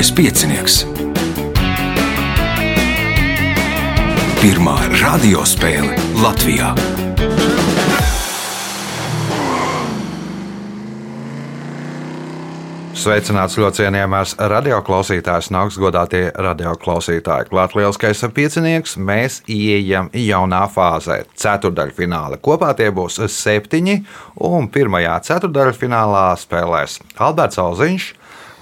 Mazais piecinieks. Pirmā radiospēle Latvijā. Sveicināts ļoti cienījamās radioklausītājas, nāks godātie radioklausītāji. Klāt lielskais piecinieks, mēs ieejam jaunā fāzē, ceturdaļfinālā. Kopā tie būs septiņi, un pirmajā ceturdaļfinālā spēlēs Alberts Alziņš,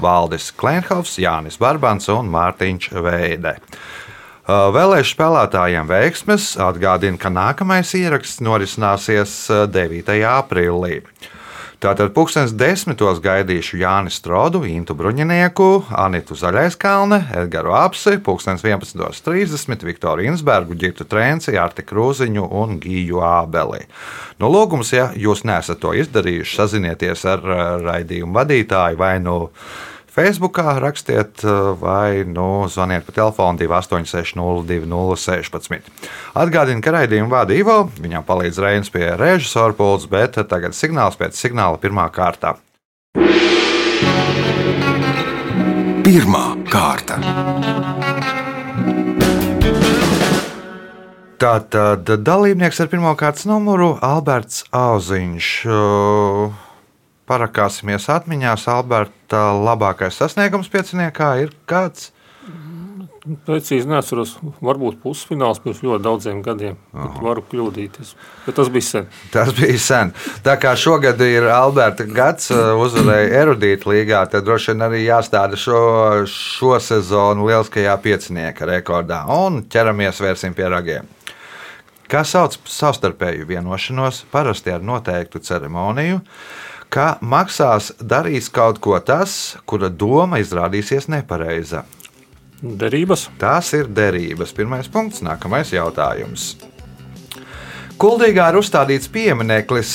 Valdis Klenhovs, Jānis Barbans un Mārtiņš Veide. Uh, Vēlēšu spēlētājiem veiksmes atgādina, ka nākamais ieraksts norisināsies uh, 9. aprīlī. Tātad pūkstens desmitos gaidīšu Jānis Strodu, Intu Bruņinieku, Anitu Zaļaiskalne, Edgars Apsi, pūkstens 11.30 Viktoru Insbergu, Girtu Trenci, Arti Krūziņu un Giju Ābeli. No lūgums, ja jūs neesat to izdarījuši, sazinieties ar uh, raidījumu vadītāju vai nu Facebookā rakstiet vai nu, zvaniet pa telefonu 286-0216. Atgādinu, ka raidījumu vada Ivo, viņam palīdz Reinas pie režisora pults, bet tagad signāls pēc signāla pirmā kārta. Pirmā kārta. Tātad dalībnieks ar pirmā kārtas numuru Alberts Auziņš. Parakāsimies atmiņās, Alberta labākais sasniegums pieciniekā ir kāds? Precīzi neatceros, varbūt pusfināls pirms ļoti daudziem gadiem. Varu kļūdīties, bet tas bija sen. Tas bija sen. Tā kā šogad ir Alberta gads, uzvarēja erudīta līgā, tad droši vien arī jāstāda šo, šo sezonu lieliskajā piecinieka rekordā. Un ķeramies vērsim pie ragiem. Kā sauc savstarpēju vienošanos, parasti ar noteiktu ceremoniju, ka maksās darīs kaut ko tas, kura doma izrādīsies nepareiza. Derības? Tās ir derības. Pirmais punkts, nākamais jautājums. Kuldīgā ir uzstādīts piemineklis,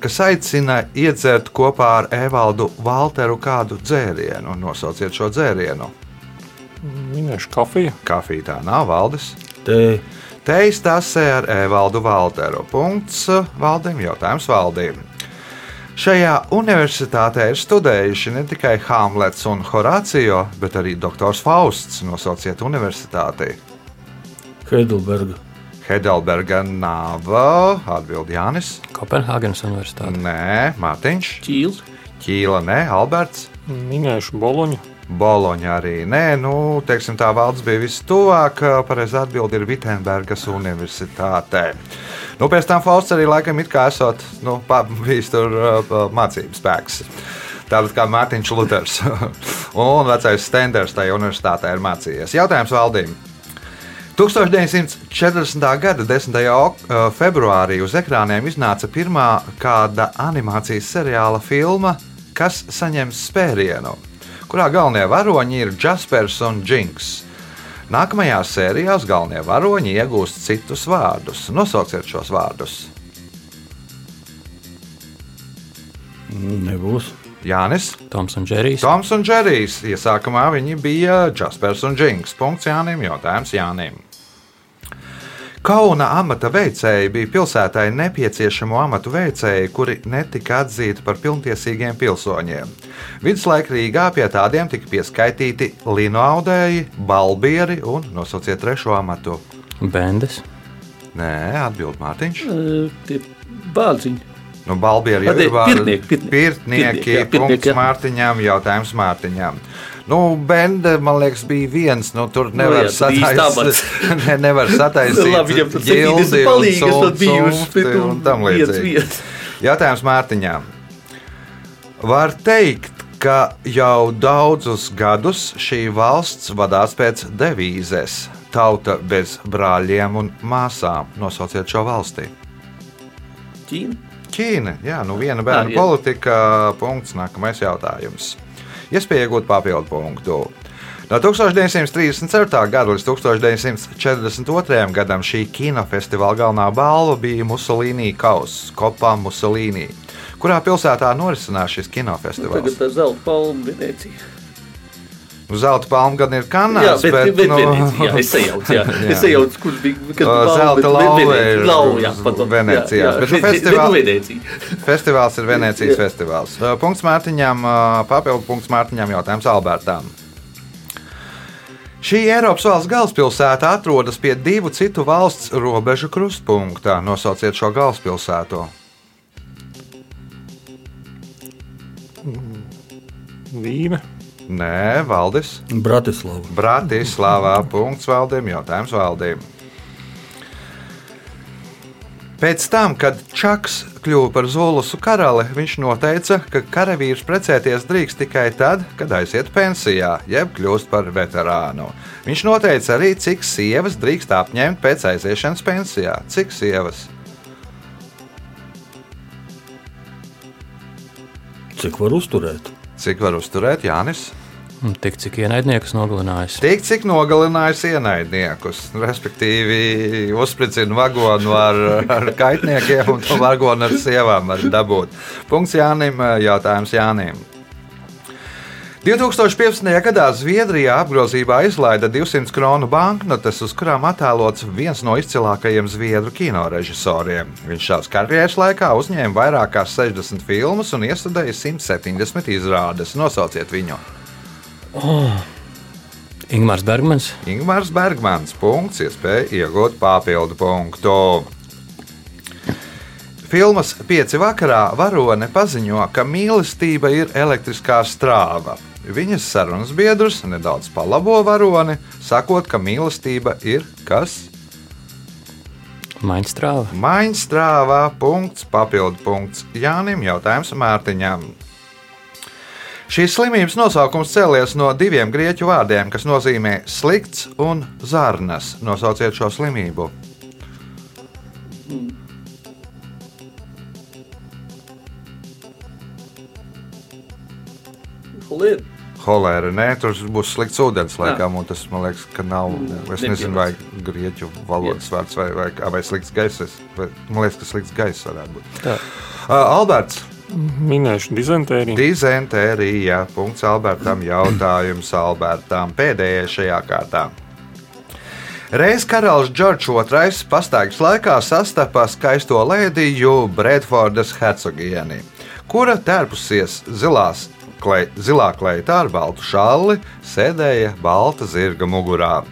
kas aicina iedzert kopā ar Evaldu Valteru kādu dzērienu. Nosauciet šo dzērienu. Minēšu kafiju. Kafija tā nav valdes. Te Teis tasē ar Evaldu Valteru. Punkts valdim, jautājums valdīm. Šajā universitātē ir studējuši ne tikai Hamlets un Horācijo, bet arī doktors Fausts. Nosauciet universitāti. Heidelberga. Heidelberga nav atbild Jānis. Kopenhāgenes Universitāte. Nē, Mārtiņš. Ķīls. Ķīla, nē, Alberts. Minēšu boloņu. Boloņa arī. Nē, nu, teiksim, tā valsts bija vistuvāk. Pareizā atbilde ir Vitsenbergas Universitātē. Nu, pēc tam Fausts arī laikam it kā esot nu, pa- bijis tur uh, mācību spēks. Tāpat kā Mārtiņš Luters un vecais Stenders tajā universitātē ir mācījies. Jautājums valdībai. 1940. gada 10. ok- uh, februārī uz ekrāniem iznāca pirmā kāda animācijas seriāla filma, kas saņem spērienu, kurā galvenie varoņi ir Jaspers un Jinks. Nākamajās sērijās galvenie varoņi iegūst citus vārdus. Nosauciet šos vārdus. Nebūs. Jānis, Toms un Džerijs. Toms un Džerijs. Iesākumā viņi bija Jaspers un Jinks. Punkts Jānim, jautājums Jānim. Kauna amata veicēji bija pilsētai nepieciešamo amatu veicēji, kuri netika atzīti par pilntiesīgiem pilsoņiem. Viduslaika Rīgā pie tādiem tika pieskaitīti lino audēji, balbieri un nosauciet trešo amatu. Bendes. Nē, atbild Mārtiņš. E, Tie bāziņi. Nu, balbieri jau ir pirtnieki, pirtnieki. Pirtnieki, Pirtnieki, jā, pirtnieki, jā. Mārtiņām, jautājums Mārtiņām. Nu, Bende, man liekas, bija viens. Nu, tur nevar jā, tur bija sataisīt. ne, nevar sataisīt. Labi, viņam tur ģildi 70 un palīgi, es pat biju uz tam līdzīgi. Jautājums Mārtiņām. Var teikt, ka jau daudzus gadus šī valsts vadās pēc devīzes - tauta bez brāļiem un māsām. Nosauciet šo valsti. Ķīna. Ķīna. Jā, nu viena bērnu jā. politika. Punkts. Nākamais jautājums. Iespēja iegūt papildu punktu. No 1934. gada līdz 1942. gadam šī kinofestivāla galvenā balva bija Musolīnī kausa, Kopā Musolīnī. Kurā pilsētā norisinās šis Tagad kinofestivāls? tā zelta palma Venecija. Zelta palma gan ir Jā, kanāls, bet, bet, bet nu, Venecija, jā, es sajaucu, jā. Jā. Es sajaucu, kurš bija, kas bija zelta lauva ir Lauva, jā. Venecijā, Jā, jā. bet nu festivāl- nu Venecija. Festivāls ir Venecijas Jā. festivāls. Punkts Mārtiņam, uh, papildu punkts Mārtiņam, jautājums Albertam. Šī Eiropas valsts galvaspilsēta atrodas pie divu citu valsts robežu krustpunktā. Nosauciet šo galvaspilsētu. Vīna. Nē, Valdis. Bratislava. Bratislavā. Punkts valdīm, jautājums valdīm. Pēc tam, kad Čaks kļuva par Zulusu karali, viņš noteica, ka karavīrs precēties drīkst tikai tad, kad aiziet pensijā, jeb kļūst par veterānu. Viņš noteica arī, cik sievas drīkst apņemt pēc aiziešanas pensijā. Cik sievas? Cik var uzturēt? Cik var uzturēt Jānis? Tik cik ienaidniekus nogalinājis. Tik cik nogalinājis ienaidniekus, respektīvi uzspricina vagonu ar, ar kaitniekiem un vagonu ar sievām var dabūt. Punkts Jānim, jautājums Jānim. 2015. gadā Zviedrijā apgrozībā izlaida 200 kronu banknotes, uz kurām attēlots viens no izcilākajiem zviedru kino režisoriem. Viņš savas karjeras laikā uzņēma vairāk kā 60 filmas un iestudēja 170 izrādes. Nosauciet viņu! Ingmārs Bergmans. Ingūns Bergmans. Punkts, iespēja iegūt papildu punktu. Filmas pieci vakarā varone paziņo, ka mīlestība ir elektriskā strāva. Viņas sarunas biedrs nedaudz palabo varoni, sakot, ka mīlestība ir kas? Mainstrāva. Mainstrāvā. Punkts, papildu punkts Jānim, jautājums Mārtiņam. Šīs slimības nosaukums cēlies no diviem grieķu vārdiem, kas nozīmē slikts un zarnas. Nosauciet šo slimību. Holēr. Holēra, nē, tur būs slikts ūdens, laikam, un tas man liekas, ka nav. Es Nepieņems. nezinu, vai grieķu valodas vārds vai, vai, vai slikts gaiss. vai- Man liekas, ka slikts gaiss varētu būt. Tā. Uh, Alberts, Minēšu dizentēriju. dizentērija. Punkts Albertam. Jautājums Albertam. Pēdējais šajā kārtā. Reiz karalis Džordžs II pastāvības laikā sastapa skaisto lēdiju Bredfordas hercogieni, kura tērpusies zilās, klei, zilā kleitā ar baltu šalli, sēdēja balta zirga mugurā.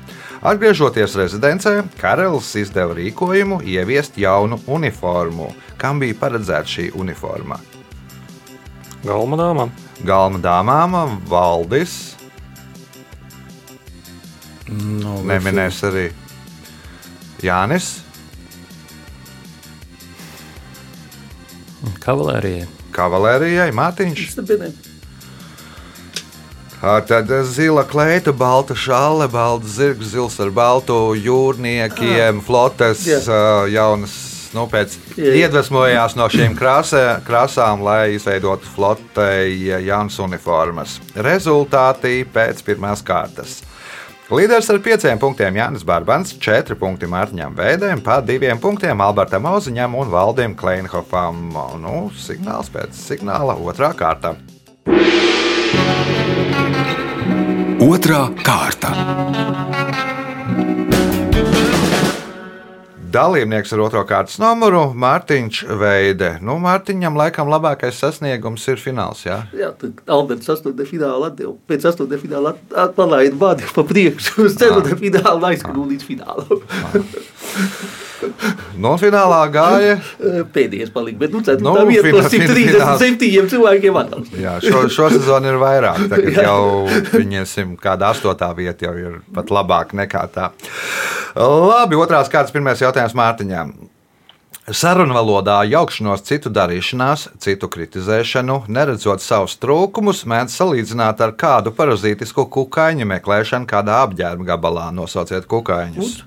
Atgriežoties rezidencē, karalis izdeva rīkojumu ieviest jaunu uniformu. Kam bija paredzēta šī uniforma? Galmanāmā. Galma dāmām, Valdis, No, neminēs arī Jānis, Kavalērijai. Kavalērijai. Ā, Tad zila kleita, balta šāle, balta zirgs, zils ar baltu jūrniekiem, flotes, Jā. ā, jaunas. Nu, pēc Jā, jā. iedvesmojās no šīm krāsē, krāsām, lai izveidotu flotei jaunas uniformas. Rezultāti pēc pirmās kārtas. Līderis ar pieciem punktiem Jānis Barbans, četri punkti Mārtiņam Veidēm, pa diviem punktiem Albertam Oziņam un Valdim Kleinhofam. Nu, signāls pēc signāla otrā kārta. Otra kārta. Dalībnieks ar otro kārtas numuru - Mārtiņš Veide. Nu, Mārtiņam laikam labākais sasniegums ir fināls. Jā? Jā, tad Alberts 8. finālā atdeva. Pēc 8. fināla at- at- palaida bādi pa priekšu uz 4. finālu un aizskrūja līdz finālam. Un finālā gāja. Pēdējais palika, bet nu 4. Nu, Nu, vieta no fina- fina- 137 cilvēkiem atdevs. Jā, šo, šo sezonu ir vairāk. Tagad jau viņiem kāda astotā vieta jau ir pat labāka nekā tā. Labi, otrās kārtas pirmais jautājums Mārtiņām. Sarunvalodā jaukšanos citu darīšanās, citu kritizēšanu, neredzot savus trūkumus, mēdz salīdzināt ar kādu parazītisku kukaiņu meklēšanu kādā apģērba gabalā. Nosauciet kukaiņus.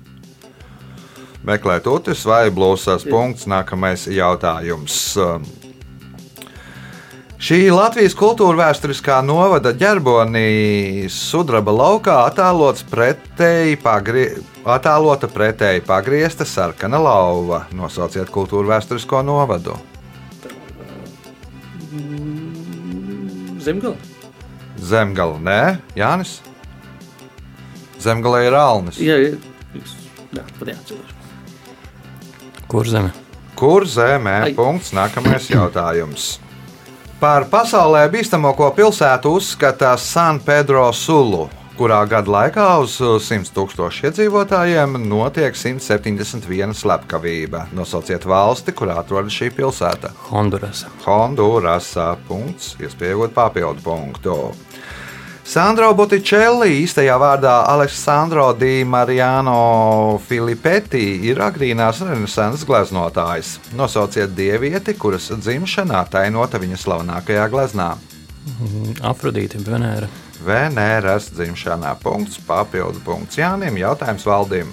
Meklēt utis vai blūzas punkts. Nākamais jautājums. Um, Šī Latvijas kultūra vēsturiskā novada ģerbonī sudraba laukā attēlots pretēji pagrie... attēlota pretēji pagriezta sarkana lauva. Nosauciet kultūra vēsturisko novadu. Zemgala. Zemgala, nē, Jānis. Zemgalē ir Alnis. Jā, jā. Jūs- Jā, pat neatceros. Kur zeme? Kur zemē? Punkts. Nākamais jautājums. Par pasaulē bīstamāko pilsētu uzskata San Pedro Sulu, kurā gada laikā uz 100 tūkstošu iedzīvotājiem notiek 171 slepkavība. Nosauciet valsti, kurā atrodas šī pilsēta. Hondurasa. Hondurasā. Punkts. Iespējot papildu punktu. Sandro Botticelli, īstajā vārdā Aleksandro Di Mariano Filipetti, ir agrīnās renesanses gleznotājs. Nosauciet dievieti, kuras dzimšanā tainota viņa slavenākajā gleznā. Afrodīte, Venēra. Venēras dzimšanā. Punkts, papildu punkts Jānim. Jautājums valdīm.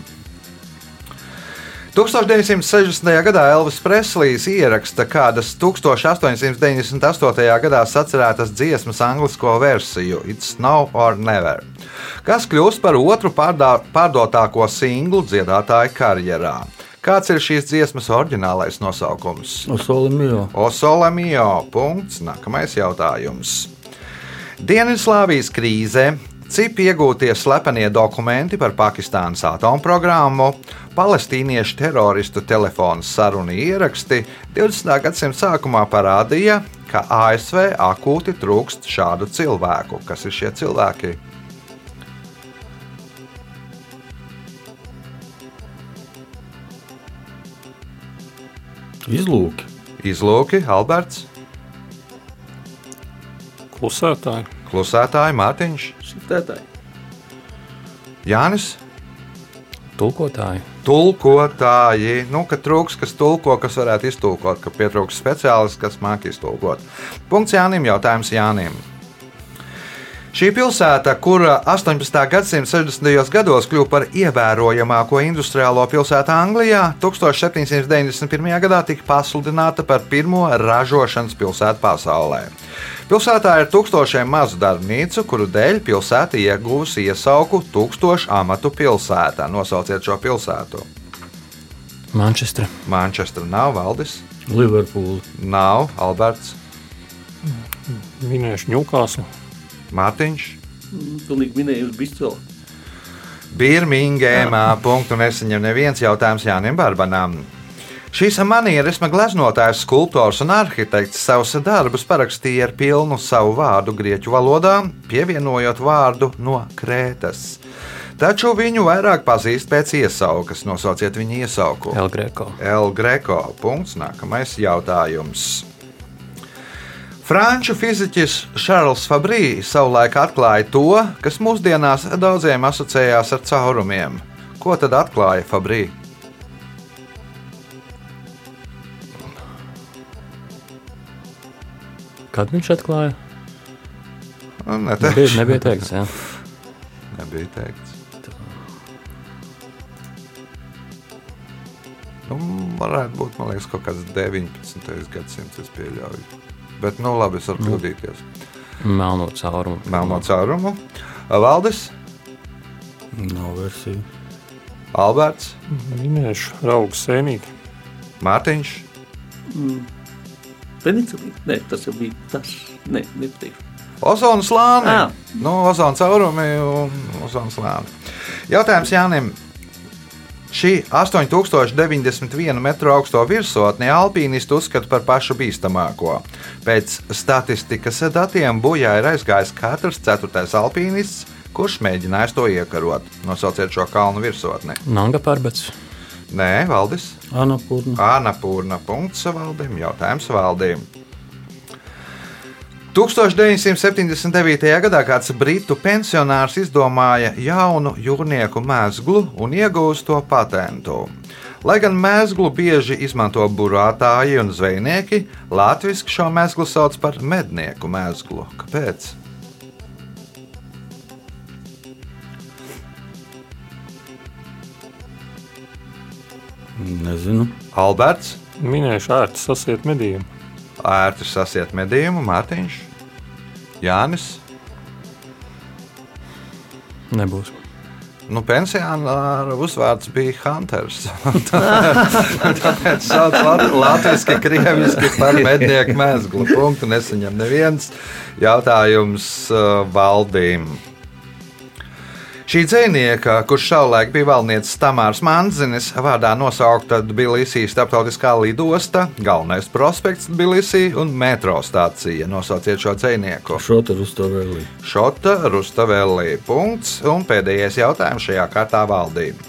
1960. gadā Elvis Preslijs ieraksta kādas 1898. gadā sacerētas dziesmas anglisko versiju It's Now or Never, kas kļūst par otru pārdā, pārdotāko singlu dziedātāju karjerā. Kāds ir šīs dziesmas oriģinālais nosaukums? Osolimio. Osole Mio. Punkts. Nākamais jautājums. Dienvidslāvijas krīzē CIP iegūtie slepenie dokumenti par Pakistānas atomprogrammu, palestīniešu teroristu telefonu sarunu ieraksti 20. gadsimta sākumā parādīja, ka ASV akūti trūkst šādu cilvēku. Kas ir šie cilvēki? Izlūki. Izlūki, Alberts, Klusētāji. Klusētāji, Mārtiņš, Šifrētāji. Jānis. Tulkotāji. Tulkotāji, nu, ka trūks, kas tulko, kas varētu iztulkot, ka pietrūks speciālists, kas māki iztulkot. Punkts Jānim, jautājums Jānim. Šī pilsēta, kura 18. gadsimta 60. gados kļuva par ievērojamāko industriālo pilsētu Anglijā, 1791. gadā tika pasludināta par pirmo ražošanas pilsētu pasaulē. Pilsētā ir tūkstošiem mazu darbnīcu, kuru dēļ pilsēta ieguvusi iesauku tūkstošu amatu pilsētā. Nosauciet šo pilsētu. Manchestra. Manchester nav valdis, Liverpoola. nav Alberts, Minēšu ņūkāsu. Mārtiņš. Pilnīgi minēju uz Bistro. Birmingēmā punktu nesaņem neviens jautājums Jānim Barbanam. Šīs manierisma gleznotājs, skulptors un arhitekts savus darbus parakstīja ar pilnu savu vārdu grieķu valodā, pievienojot vārdu no Krētas. Taču viņu vairāk pazīst pēc iesaukas. Nosauciet viņa iesauku. El Greco. El Greco. Punkts. Nākamais jautājums. Franču fiziķis Šarls Fabrī savulaik atklāja to, kas mūsdienās daudziem asociējās ar caurumiem. Ko tad atklāja Fabrī? Kad viņš atklāja? Nu, Nebija, Neteikšu. nebija teikts, jā. Nebija teikts. Nu, varētu būt man liekas, kaut kāds 19. gadsimts, es pieļauju. Bet, nu, labi, es varu kļūdīties. Melno caurumu. Melno caurumu. Valdis, Nav versija. Alberts, Minēšu raugu sēnīti. Mārtiņš, Penicilīns? Nē, tas jau bija tas. Nē, nepateikšu. Ozona slāni. Ā. Nu, ozona caurumi un ozona slāni. Jautājums Jānim. Šī 8091 metru augsto virsotni alpīnisti uzskata par pašu bīstamāko. Pēc statistikas datiem bojā ir aizgājis katrs ceturtais alpīnists, kurš mēģinājis to iekarot. Nosauciet šo kalnu virsotni. Nanga parbets. Nē, Valdis. Anapurna. Anapurna punkts valdīm. Jautājums valdīm. 1979. gadā kāds britu pensionārs izdomāja jaunu jūrnieku mēslu un iegūst to patentu. Lai gan mēslu bieži izmanto burātāji un zvejnieki, latviešu šo mēslu sauc par mednieku mēslu. Kāpēc? Nezinu. Alberts, Minēšu ērti sasiet medījumu. ērti sasiet medījumu, Mārtiņš, Jānis. Nebūs. Nu, pensionāra uzvārds bija Hunters. Tāpēc sauc lat- latviski, krieviski par mednieku mēslu. Punktu nesaņem neviens jautājums uh, valdīm. Šī dzinieka, kurš savulaik bija valniecis Tamārs Manzinis, vārdā nosaukta Tbilisī starptautiskā lidosta, galvenais prospekts Tbilisī un metro stācija. Nosauciet šo dzinieku. Šota Rustavēlī. Šota Rustavēlī. Punkts. Un pēdējais jautājums šajā kārtā valdība.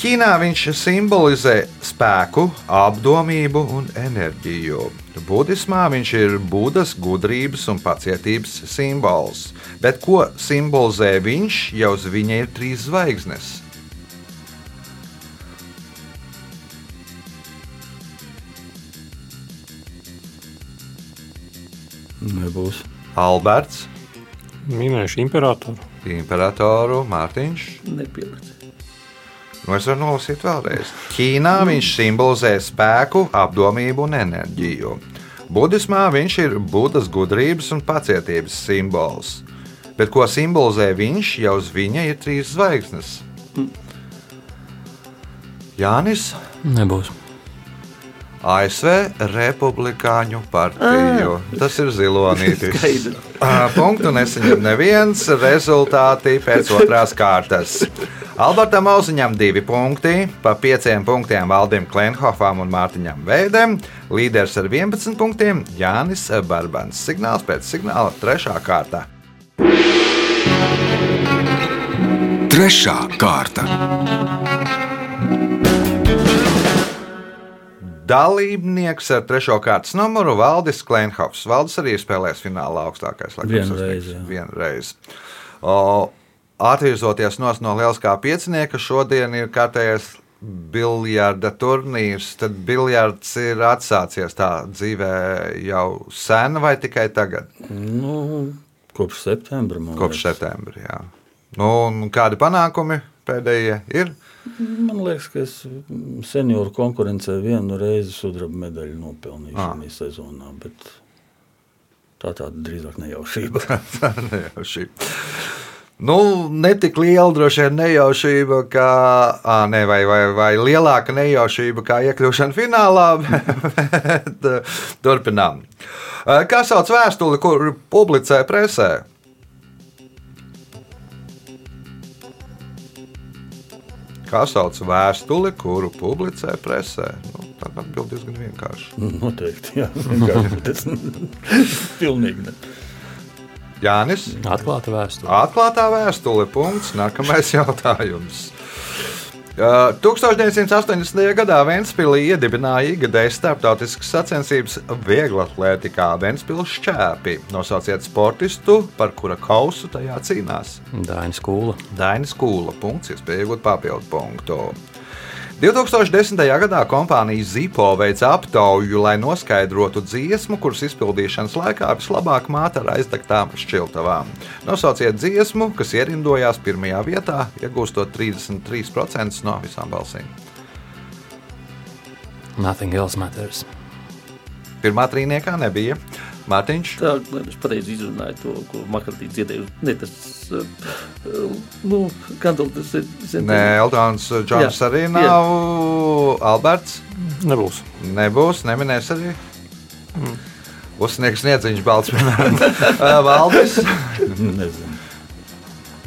Ķīnā viņš simbolizē spēku, apdomību un enerģiju. Budismā viņš ir Budas gudrības un pacietības simbols. Bet ko simbolizē viņš, ja uz viņa ir trīs zvaigznes? Nebūs. Alberts, Minējuši imperatoru. Imperatoru Mārtiņš. Nepielicis. Nu, es varu nolasīt vēlreiz. Ķīnā viņš simbolizē spēku, apdomību un enerģiju. Budismā viņš ir Budas gudrības un pacietības simbols. Bet ko simbolizē viņš, ja uz viņa ir trīs zvaigznes? Jānis, Nebūs. ASV Republikāņu partiju. Tas ir zilonītis. Skaidrs. Ā, Punktu nesaņem neviens. Rezultāti pēc otrās kārtas. Albertam Auziņam divi punkti, pa pieciem punktiem Valdim Klenhofam un Mārtiņam Veidem. Līderis ar 11 punktiem Jānis Barbans. Signāls pēc signāla trešā kārta. Trešā kārta. Dalībnieks ar trešo kārtas numuru Valdis Klenhofs. Valdis arī spēlēs finālā augstākais Vienreiz, sasniegums. jā. Vienreiz. O, Atvirzoties no no lieliskā piecinieka, šodien ir kārtējais biljarda turnīrs. Tad biljards ir atsācies tā dzīvē jau sen vai tikai tagad? Nu, kopš septembra. Kopš septembra. Jā. Nu, kādi panākumi pēdējie ir? Man liekas, ka es senioru konkurencē vienu reizi sudraba medaļu nopelnīju Ah. šajā sezonā. Bet tā tāda drīzāk nejaušība. Nejaušība. Nu, ne tik liela droši vien nejaušība, kā, à, ne, vai, vai, vai lielāka nejaušība kā iekļūšana finālā. Bet, turpinām. Kā sauc vēstuli, kur publicē presē? Kā sauc vēstuli, kuru publicē presē? Nu, tā atbild diezgan vienkārši. Noteikti, jā. Vienkārši, bet es pilnīgi ne. Jānis. Atklāta vēsture. Atklātā vēstule. Punkts. Nākamais jautājums. Uh, 1980. gadā Vēnspīlī iedibināja ikgadējas starptautiskas sacensības vieglatlētikā Vēnspils šķēpi. Nosauciet sportistu, par kura kausu tajā cīnās. Dainis Kūla. Dainis Kūla. Punkts, iespēja iegūt papildu punktu. 2010. gadā kompānija Zipo veica aptauju, lai noskaidrotu dziesmu, kuras izpildīšanas laikā vislabāk māte ar aizdegtām šķiltavām. Nosauciet dziesmu, kas ierindojās pirmajā vietā, iegūstot 33% no visām balsīm. Nothing else matters. Pirmā trīniekā nebija Mārtiņš. Tā, lai es pareizi izrunāju to, ko Makartīts dziedēja. Ne, tas, uh, nu, Kandol, tas ir... Nē, Eltons Džons Jā, arī jā. nav. Alberts Nebūs. nebūs, neminēs arī. Uzsniegs niedziņš balts, piemēram. Ā, Valdis. Nezinu.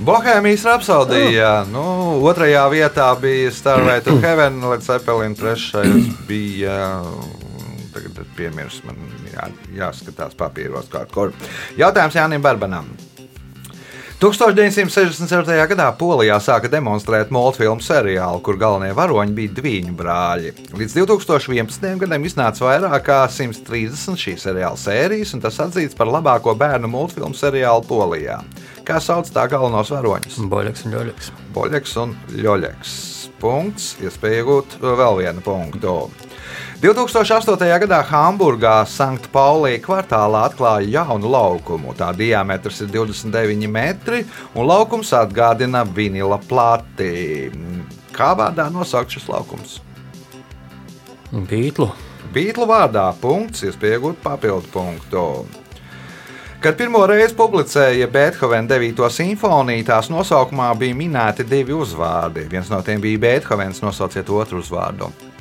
Bohēmijas rapsodija. Nu, otrajā vietā bija Starway to Heaven, Led Zeppelin, trešais bija. Tagad es piemirstu, man jā, jāskatās papīros kaut kur. Jautājums Jānim Barbanam. 1967. gadā Polijā sāka demonstrēt multfilmu seriālu, kur galvenie varoņi bija divi brāļi. Līdz 2011. gadam iznāca vairāk kā 130 šī seriāla sērijas, un tas atzīts par labāko bērnu multfilmu seriālu Polijā. Kā sauc tā galvenos varoņus? Boļaks un ļoļaks. Boļeks un Ļoļeks. Punkts, iespēja iegūt vēl vienu punktu. 2008. gadā Hamburgā Sanktpaulī kvartālā atklāja jaunu laukumu. Tā diametrs ir 29 metri, un laukums atgādina vinila plati. Kā vārdā nosaukt šis laukums? Bītlu. Beatles vārdā punkts, iespēja iegūt papildu punktu. Kad pirmo reizi publicēja Beethovena 9. simfoniju, tās nosaukumā bija minēti divi uzvārdi. Viens no tiem bija Beethovens, nosauciet otru uzvārdu.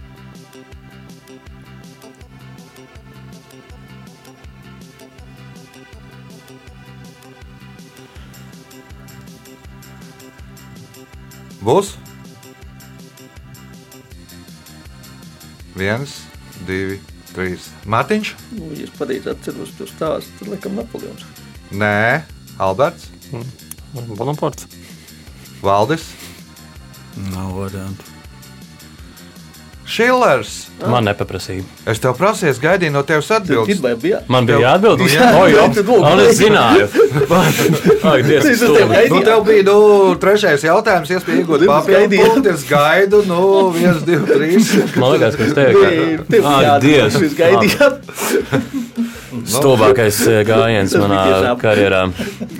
Būs? Viens, divi, trīs. Mārtiņš? Nu, es pareizi atceros to stāstu, tad laikam Napoleons. Nē, Alberts, Bonaparts. Valdis, Nav variantu. Šillers. Man nepaprasīja. Es tev prasīju, es gaidīju no tevis atbildi. Pirmā bija. Man bija jāatbild. Nu, jā. O, jā, lūk. Un es zināju. Ak, Dievs, Es Nu, gaidīju. tev bija nu, trešais jautājums, iespēja iegūt papildu gaidīju. punktu. Es gaidu, nu, viens, divi, trīs. Man liekas, ka es tevi Tev bija Ak, Dievs. Jūs gaidījāt. Stulbākais eh, gājiens manā karjerā.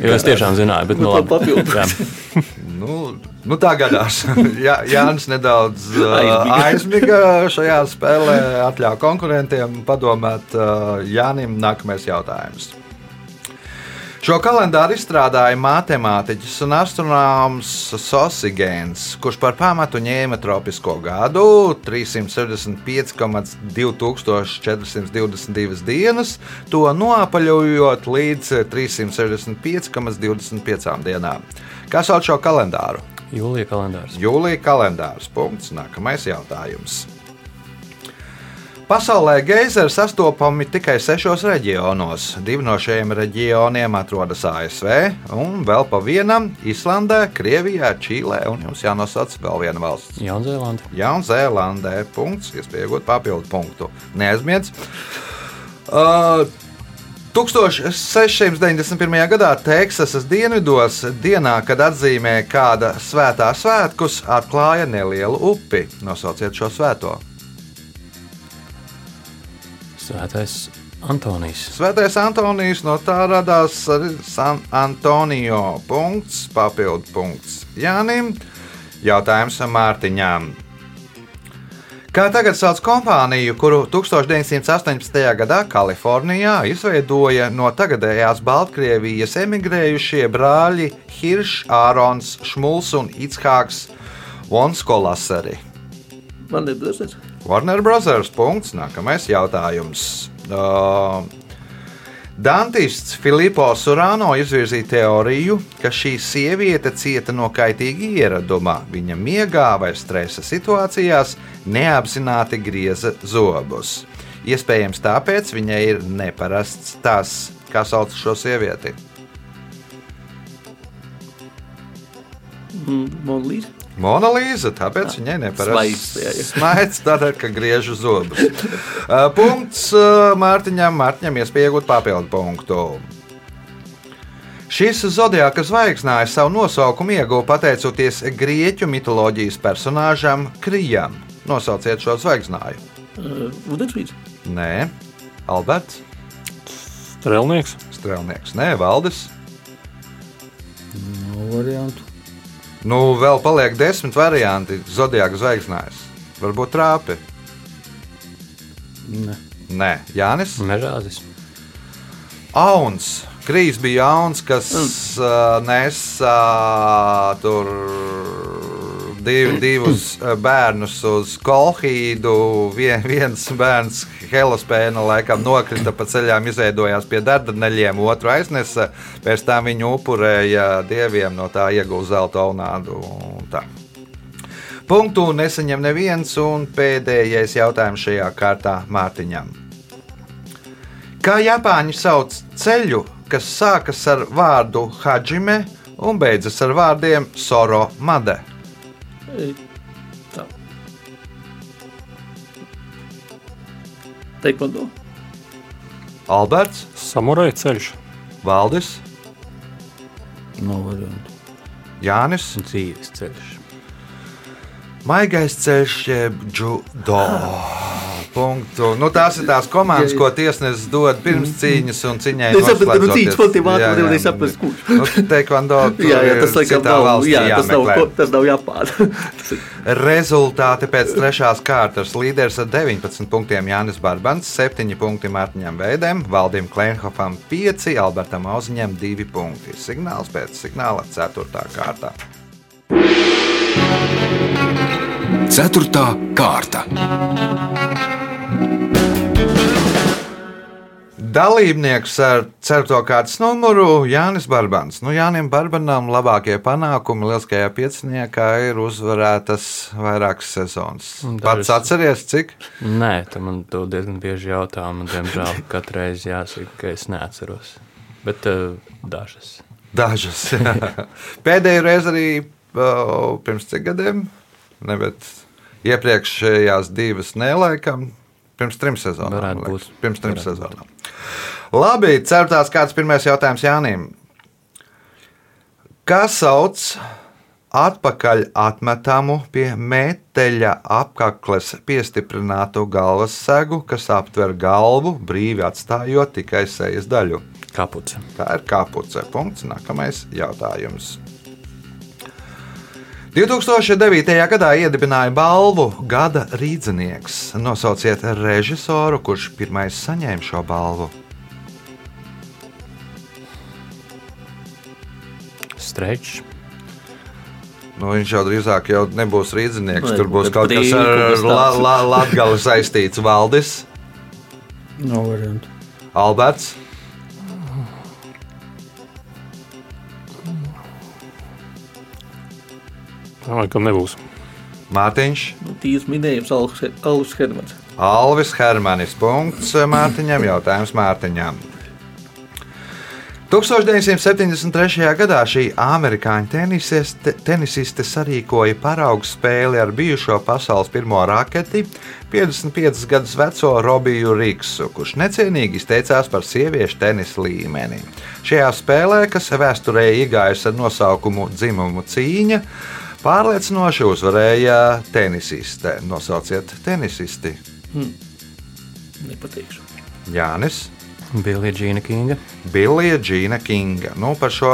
Jo es tiešām zināju, bet nu Nu, labi. Nu, nu tā gadās. Jā, Jānis nedaudz uh, Aizmiga. šajā spēlē, atļāva konkurentiem padomāt. Uh, Jānim nākamais jautājums. Šo kalendāru izstrādāja matemātiķis un astronoms Sosigēns, kurš par pamatu ņēma tropisko gadu 375,2422 dienas, to noapaļojot līdz 365,25 dienām. Kā sauc šo kalendāru? Jūlija kalendārs. Jūlija kalendārs. Punkts. Nākamais jautājums. Pasaulē geizeri sastopami tikai sešos reģionos. Divi no šiem reģioniem atrodas ASV, un vēl pa vienam - Islandē, Krievijā, Čīlē, un jums jānosauc vēl viena valsts. Jaunzēlanda. Jaunzēlandē. Punkts, iespēja iegūt papildu punktu. Neaizmirst. Uh, 1691. gadā Teksasas dienvidos, dienā, kad atzīmē kāda svētā svētkus, atklāja nelielu upi. Nosauciet šo svēto. Svētais Antonijs. Svētais Antonijs no tā radās arī San Antonio. Punkts, papildu punkts Jānim. Jautājums Mārtiņām. Kā tagad sauc kompāniju, kuru 1918. gadā Kalifornijā izveidoja no tagadējās Baltkrievijas emigrējušie brāļi Hiršs, Ārons, Šmuls un Itshāks Vonskolaseri? Man nebūs. Warner Brothers. Punkts. Nākamais jautājums. Uh, Dantists Filipo Surāno izvirzīja teoriju, ka šī sieviete cieta no kaitīga ieraduma. Viņa miegā vai stresa situācijās neapzināti grieza zobus. Iespējams, tāpēc viņai ir neparasts tas, kā sauc šo sievieti. Monolīze. Monolīza, tāpēc viņai neparasts smaids, tādēļ, ka griež zobus. Uh, Punkts uh, Mārtiņam, Mārtiņam iespēja iegūt papildu punktu. Šis zodiāka zvaigznājs savu nosaukumu ieguva pateicoties grieķu mitoloģijas personāžam Krijam. Nosauciet šo zvaigznāju. Vodensvīds. Nē, Alberts, Strēlnieks. Strēlnieks, Nē, Valdis. Nav variantu. Nu, vēl paliek desmit varianti zodiāka zvaigznājs. Varbūt trāpi. Ne. Nē, Jānis. Mežāzis. Auns. Krīs bija jauns, kas uh, nesa uh, tur div, divus uh, bērnus uz kolhīdu. Vien, viens bērns Helaspēna laikam nokrita pa ceļām, izveidojās pie dardaneļiem, otru aiznesa. Pēc tam viņu upurēja dieviem, no tā ieguva zelta aunādu. Punktu nesaņem neviens, un pēdējais jautājums šajā kārtā Mārtiņam. Kā Japāņi sauc ceļu, kas sākas ar vārdu hajime un beidzas ar vārdiem soro made? Tā. Taekwondo. Alberts, Samuraja ceļš. Valdis, variantu. Jānis, Dzīves ceļš. Maigais ceļš, jeb judo. Punktu. Nu, tās ir tās komandas, ko tiesnesis dod pirms cīņas un ciņai. Es saprotu, ka nu cīņas Jā, ātrāk jā. nevarēja saprast, kurš. Nu, tur Jā, jā, tas ir laikam nav, valstī jā, tas nav, ko- tas nav ir- Rezultāti pēc trešās kārtas līderis ar 19 punktiem Jānis Barbans, 7 punkti Mārtiņam Veidem, Valdim Klenhofam 5, Albertam Auziņam 2 punkti. Signāls pēc signāla 4. kārtā. Ceturtā kārta. Dalībnieks ar certo kārtas numuru Jānis Barbans. Nu, Jānim Barbanam labākie panākumi lieliskajā pieciniekā ir uzvarētas vairākas sezonas. Dažas- Pats atceries, cik? Nē, tu man to diezgan bieži jautā. Man, diemžēl, katru reizi jāsaka, ka es neatceros. Bet uh, dažas. Dažas. Pēdējo reizi arī uh, pirms cik gadiem, ne, bet iepriekšējās divas nelaikam. Pirms trim sezonām. Būt. Pirms trim Varētu sezonām. Labi, certās kāds pirmais jautājums Jānim. Kā sauc atpakaļ atmetamu pie metāļa apakles piestiprinātu galvas segu, kas aptver galvu, brīvi atstājot tikai sejas daļu? Kapuce. Tā ir kapuce. Punkts. Nākamais jautājums. 2009. gadā iedibināja balvu Gada rīznieks. Nosauciet režisoru, kurš pirmais saņēma šo balvu. Streičs. Nu, viņš jau drīzāk jau nebūs rīznieks. Vai Tur būs kaut kas ar la, tāds. la, latgali saistīts. Valdis, Nav variantu. Alberts, laikam nebūs. Mārtiņš, Nu, Tīrs minējums Alvis Hermans. Alvis Hermanis. Punkts Mārtiņam. Jautājums Mārtiņam. 1973. gadā šī amerikāņu tenisiste, tenisiste sarīkoja paraugu spēli ar bijušo pasaules pirmo raketi, 55 gadus veco Robiju Riksu, kurš necienīgi izteicās par sieviešu tenisa līmeni. Šajā spēlē, kas vēsturē iegājusi ar nosaukumu dzimumu cīņa, pārliecinoši uzvarēja tenisiste. Nosauciet tenisisti Nepateikšu. Jānis. Bilija Džīna Kinga. Billija Džina Kinga. Nu, par šo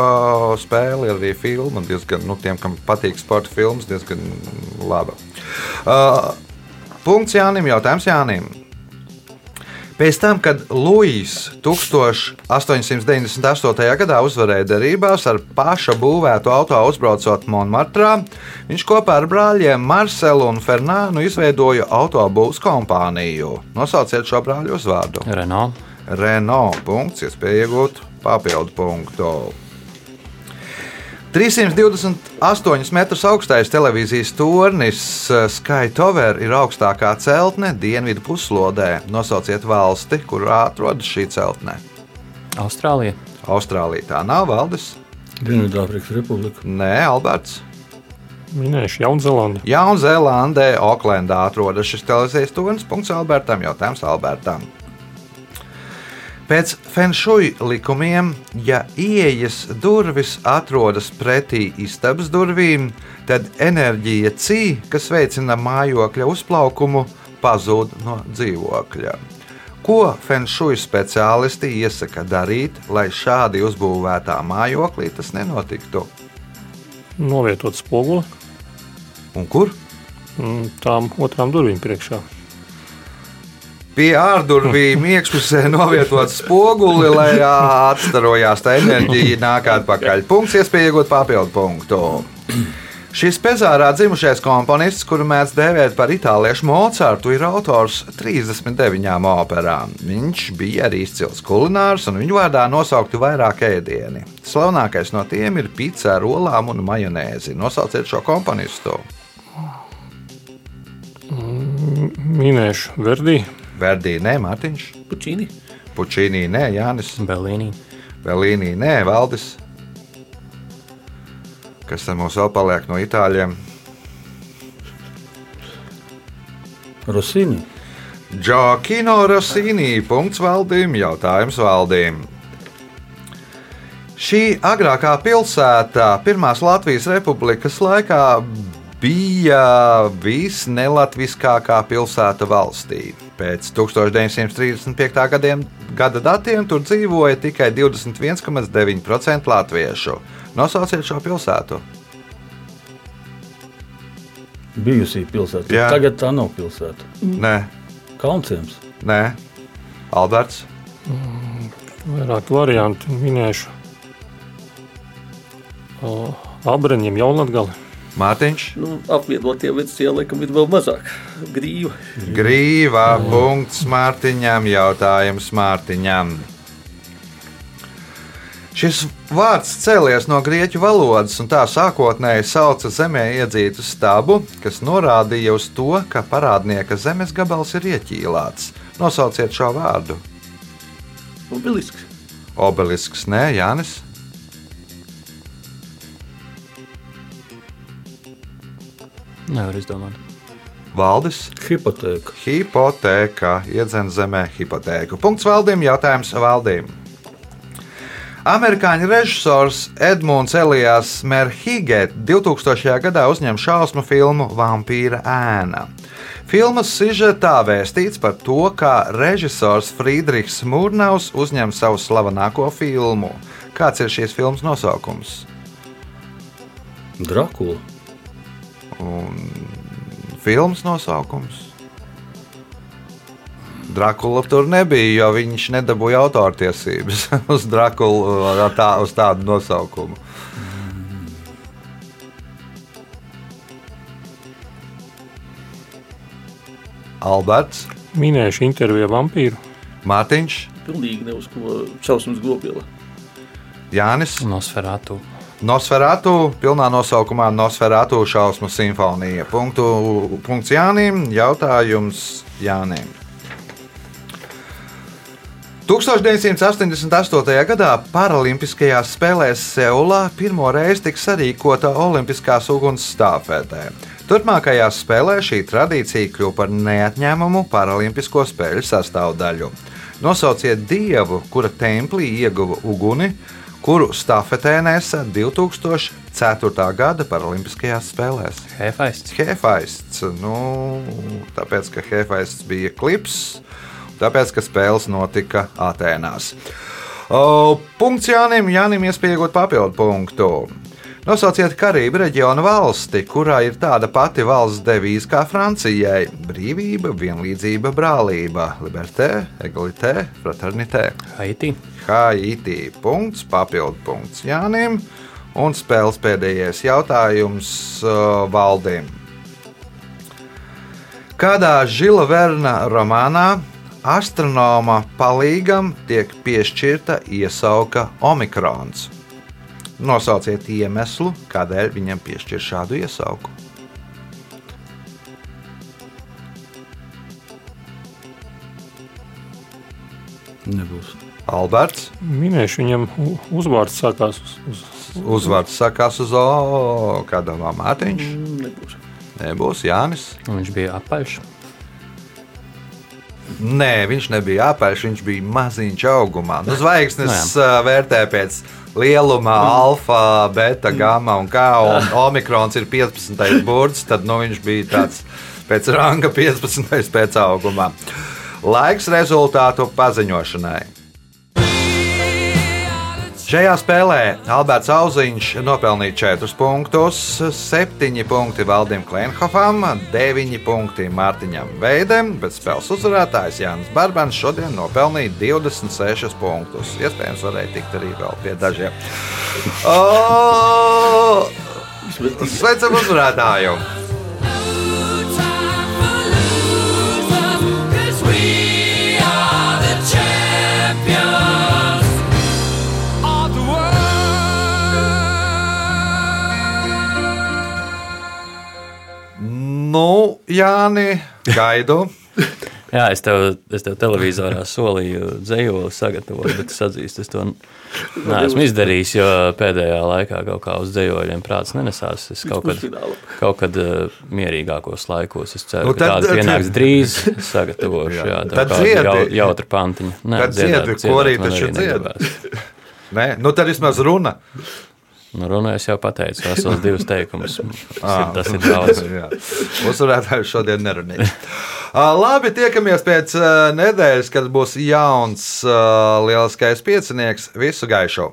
spēli ir arī filma. Diezgan, nu, tiem, kam patīk sporta filmas, diezgan laba. Uh, punkts Jānim. Jautājums Jānim. Pēc tam, kad Luīs 1898. gadā uzvarēja derībās ar paša būvētu auto uzbraucot Monmartrā, viņš kopā ar brāļiem Marcelu un Fernānu izveidoja autobūvas kompāniju. Nosauciet šo brāļu uzvārdu. Renault. Renault punkts, iespēja iegūt papildu punktu. 328 metrus augstais televīzijas tornis eh, Sky Tower ir augstākā celtne dienvidu puslodē. Nosauciet valsti, kurā atrodas šī celtne. Austrālija. Austrālija tā nav valdes. Dienvidāfrikas Republika. Nē, Alberts. Minējuši Jaunzēlandi. Jaunzēlandē, Oklendā atrodas šis televīzijas tornis. Punkts Albertam. Jautājums Albertam. Pēc fenšuja likumiem, ja ieejas durvis atrodas pretī istabas durvīm, tad enerģija cī, kas veicina mājokļa uzplaukumu, pazūd no dzīvokļa. Ko fenšuja speciālisti iesaka darīt, lai šādi uzbūvētā mājoklī tas nenotiktu? Novietot spoguli Un kur? tām otrām durvīm priekšā. Pie ārdurvīm iekšpusē novietot spoguli, lai atstarojās tā enerģija, nāk atpakaļ. Punkts, iespēja iegūt papildu punktu. Šis pezārā dzimušais komponists, kuru mēdz dēvēt par itāliešu Mocartu, ir autors 39 operām. Viņš bija arī izcils kulinārs, un viņu vārdā nosaukti vairāk ēdieni. Slavenākais no tiem ir pizza ar olām un majonēzi. Nosauciet šo komponistu. Minējuši Verdi. Verdī, nē, Mārtiņš, Pučīni. Pučīnī, nē, Jānis. Belīnī. Belīnī, nē, Valdis. Kas tam mums vēl paliek no itāļiem? Rosīni. Džokino Rosīnī. Punkts valdīm, jautājums valdīm. Šī agrākā pilsēta Pirmās Latvijas Republikas laikā bija visnelatviskākā pilsēta valstī. Pēc 1935. Gadiem, gada datiem tur dzīvoja tikai 21,9% latviešu. Nosauciet šo pilsētu. Bijusī pilsēta. Jā. Tagad tā nav pilsēta. Nē, Kaunciems. nē, Alberts. Vairāk variantu minējuši. O, Abreņiem Jaunlatgali. Mārtiņš. Nu, apvienotie veci laikam ir vēl mazāk. Grīva. Grīvā punkts Mārtiņam, jautājums Mārtiņam. Šis vārds cēlies no grieķu valodas, un tā sākotnēji sauca zemē iedzītu stabu, kas norādīja uz to, ka parādnieka zemes gabals ir ieķīlāts. Nosauciet šo vārdu. Obelisks. Obelisks, nē, Jānis. Nevar izdomāt. Valdis. Hipotēka. Hipotēka, iedzen zemē hipotēku. Punkts valdījumam, jautājums valdījumam. Amerikāņu režisors Edmunds Elijās Merhige 2000. gadā uzņem šausmu filmu Vampīra ēna. Filmas sižetā vēstīts par to, kā režisors Friedrichs Mūrnaus uzņem savu slavenāko filmu. Kāds ir šīs filmas nosaukums? Drakula. Filmas nosaukums. Drakula tur nebija, jo viņš nedabūja autortiesības uz Drakulu ar tā, uz tādu nosaukumu. Alberts, Minējuši interviju vampīru. Mārtiņš, Pilnīgi ne uz ko šausmas gobiela. Jānis, Nosferatu. Nosferatu, pilnā nosaukumā Nosferatu šausmu simfonija. Punktu, punkts Jānim, jautājums Jānim. 1988. gadā Paralimpiskajās spēlēs Seulā pirmo reizi tika sarīkota Olimpiskās uguns stāvfētē. Turpmākajās spēlēs šī tradīcija kļuva par neatņēmumu Paralimpisko spēļu sastāvdaļu. Nosauciet dievu, kura templī ieguva uguni, kuru stafetē nesa 2004. gada Paralimpiskajās spēlēs. Hefaists. Hefaists. Nu, tāpēc, ka Hefaists bija klips, tāpēc, ka spēles notika Atēnās. O, punkts Jānim, Jānim iespējot papildu punktu. Nosauciet Karību reģionu valsti, kurā ir tāda pati valsts devīze kā Francijai - brīvība, vienlīdzība, brālība, liberté, egalité, fraternité. Haiti. Haiti. Punkts, papildu punkts Jānim. Un spēles pēdējais jautājums uh, Valdim. Kādā Žila Verna romānā astronoma palīgam tiek piešķirta iesauka Omikrons? Nosauciet iemeslu, kādēļ viņam piešķir šādu iesauku. Nebūs. Alberts. Minējuši viņam u- uzvārds sākās uz, uz Uzvārds sakās uz O, kādā Mārtiņš. Mm, Nebūs. Nebūs Jānis. Un viņš bija apaļš. Nē, viņš nebija apaļš, viņš bija maziņš augumā. Nu, zvaigznes ā, vērtē pēc lieluma, alfa, beta, gamma un kā. Un omikrons ir 15. burts, tad nu, viņš bija tāds pēc ranga 15. pēc augumā. Laiks rezultātu paziņošanai. Šajā spēlē Alberts Auziņš nopelnīja 4 punktus, 7 punkti Valdim Klimhofam, 9 punkti Mārtiņam Veidem, bet spēles uzvarētājs Jānis Barbans šodien nopelnīja 26 punktus. Iespējams, varēja tikt arī vēl pie dažiem. O! Sveicam uzvarētāju! Nu, Jāni, gaidu. Jā, es tev, es tev televizorā solīju dzējoli sagatavot, bet es atzīstu, es to neesmu izdarījis, jo pēdējā laikā kaut kā uz dzējoļiem prāts nenesās. Es kaut kad, kaut kad uh, mierīgākos laikos, es ceru, Nu, nu, ka tad- tāda pienāks drīz, sagatavošu, jā, tā Tad dziedi. jau, jautra pantiņa. Nē, Tad dziedi, ko arī taču dziedi. Nē, nu tad vismaz runa. Nu, runājot, jau pateicu, vesels divus teikumus. Tas ir daudz. Uzvarētājs šodien nerunīs. Uh, Labi, tiekamies pēc uh, nedēļas, kad būs jauns uh, lieliskais piecinieks. Visu gaišu!